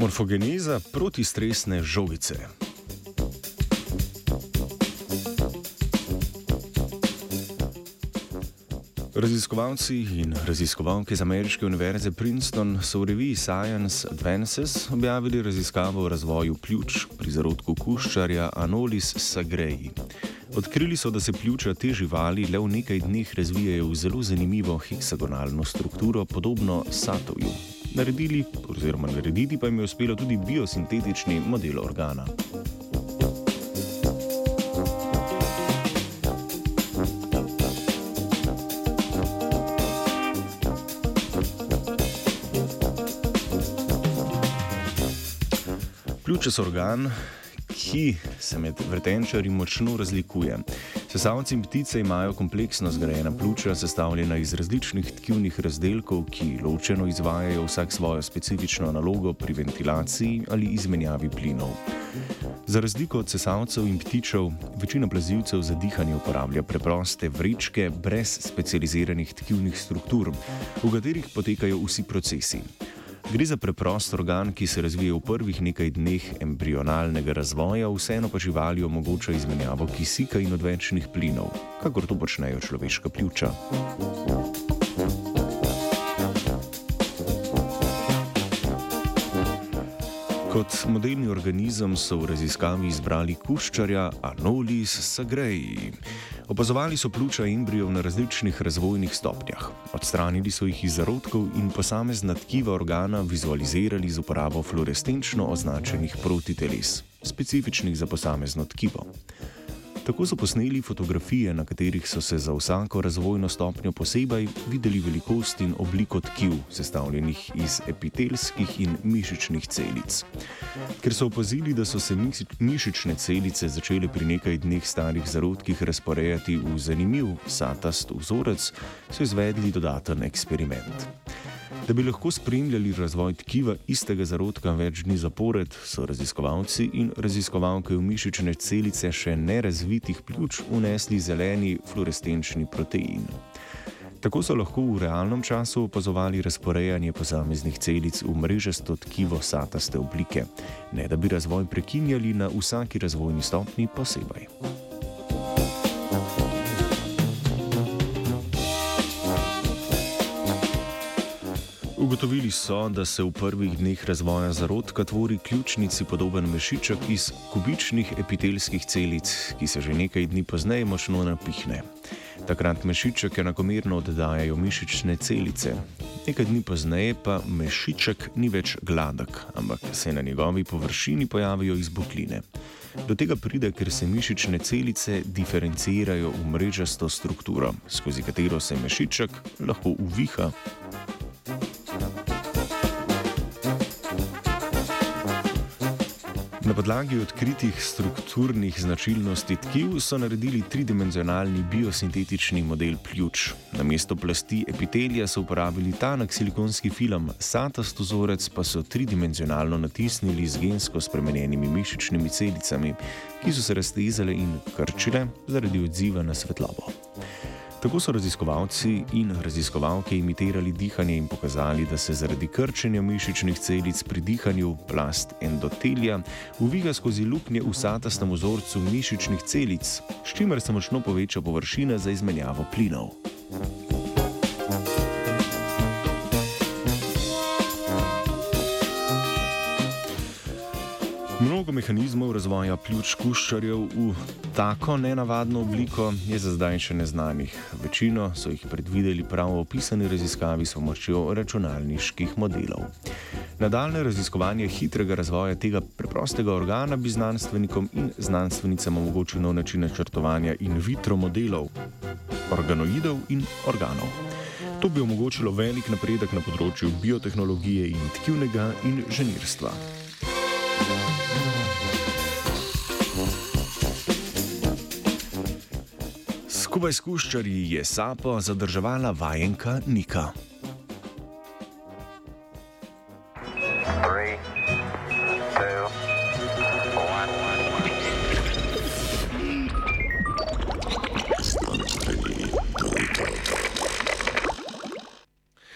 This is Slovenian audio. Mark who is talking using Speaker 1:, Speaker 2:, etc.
Speaker 1: Morfogeneza protistresne žogice. Raziskovalci in raziskovalke z ameriške univerze Princeton so v reviji Science Advances objavili raziskavo o razvoju pljuč pri zarodku kuščarja Anolis sagreji. Odkrili so, da se pljuča te živali le v nekaj dneh razvijajo v zelo zanimivo heksagonalno strukturo, podobno satovju. Naredili, oziroma narediti pa jim je uspelo tudi biosintetični model organa. Pljučas organ, ki se med vrtenčarji močno razlikuje. Sesalci in ptice imajo kompleksno zgrajena pljuča, sestavljena iz različnih tkivnih razdelkov, ki ločeno izvajajo vsak svojo specifično nalogo pri ventilaciji ali izmenjavi plinov. Za razliko od sesalcev in ptičev, večina plazilcev za dihanje uporablja preproste vrečke brez specializiranih tkivnih struktur, v katerih potekajo vsi procesi. Gre za preprost organ, ki se razvije v prvih nekaj dneh embrionalnega razvoja, vseeno pa živali omogoča izmenjavo kisika in odvečnih plinov, kakor to počnejo človeška pljuča. Kot modelni organizem so v raziskavi izbrali kuščarja Anolis sagreji. Opazovali so pljuča embrijev na različnih razvojnih stopnjah. Odstranili so jih iz zarodkov in posamezna tkiva organa vizualizirali z uporabo fluorescenčno označenih protiteles, specifičnih za posamezno tkivo. Tako so posneli fotografije, na katerih so se za vsako razvojno stopnjo posebej videli velikost in obliko tkiv, sestavljenih iz epitelskih in mišičnih celic. Ker so opazili, da so se mišične celice začele pri nekaj dneh starih zarodkih razporejati v zanimiv satast vzorec, so izvedli dodaten eksperiment. Da bi lahko spremljali razvoj tkiva istega zarodka več dni zapored, so raziskovalci in raziskovalke v mišične celice še nerazvitih pljuč unesli zeleni fluorescenčni protein. Tako so lahko v realnem času opazovali razporejanje posameznih celic v mrežasto tkivo sataste oblike, ne da bi razvoj prekinjali na vsaki razvojni stopni posebej. Ugotovili so, da se v prvih dneh razvoja zarodka tvori ključnici podoben mešiček iz kubičnih epitelskih celic, ki se že nekaj dni pozneje močno napihne. Takrat mešiček enakomerno oddajajo mišične celice. Nekaj dni pozneje pa mešiček ni več gladek, ampak se na njegovi površini pojavijo izbokline. Do tega pride, ker se mišične celice diferencirajo v mrežasto strukturo, skozi katero se mešiček lahko uviha. Na podlagi odkritih strukturnih značilnosti tkiv so naredili tridimenzionalni biosintetični model pljuč. Na mesto plasti epitelija so uporabili tanek silikonski film, satast vzorec pa so tridimenzionalno natisnili z gensko spremenjenimi mišičnimi celicami, ki so se raztezale in krčile zaradi odziva na svetlobo. Tako so raziskovalci in raziskovalke imitirali dihanje in pokazali, da se zaradi krčenja mišičnih celic pri dihanju plast endotelija uviga skozi luknje v satastem vzorcu mišičnih celic, s čimer se močno poveča površina za izmenjavo plinov. Mnogo mehanizmov razvoja pljuč kuščarjev v tako nenavadno obliko je za zdaj še neznanih. Večino so jih predvideli prav v opisani raziskavi s pomočjo računalniških modelov. Nadaljne raziskovanje hitrega razvoja tega preprostega organa bi znanstvenikom in znanstvenicam omogočilo nov način načrtovanja in vitro modelov, organoidov in organov. To bi omogočilo velik napredek na področju biotehnologije in tkivnega inženirstva. Skupaj s kuščarji je sapo zadrževala vajenka Nika.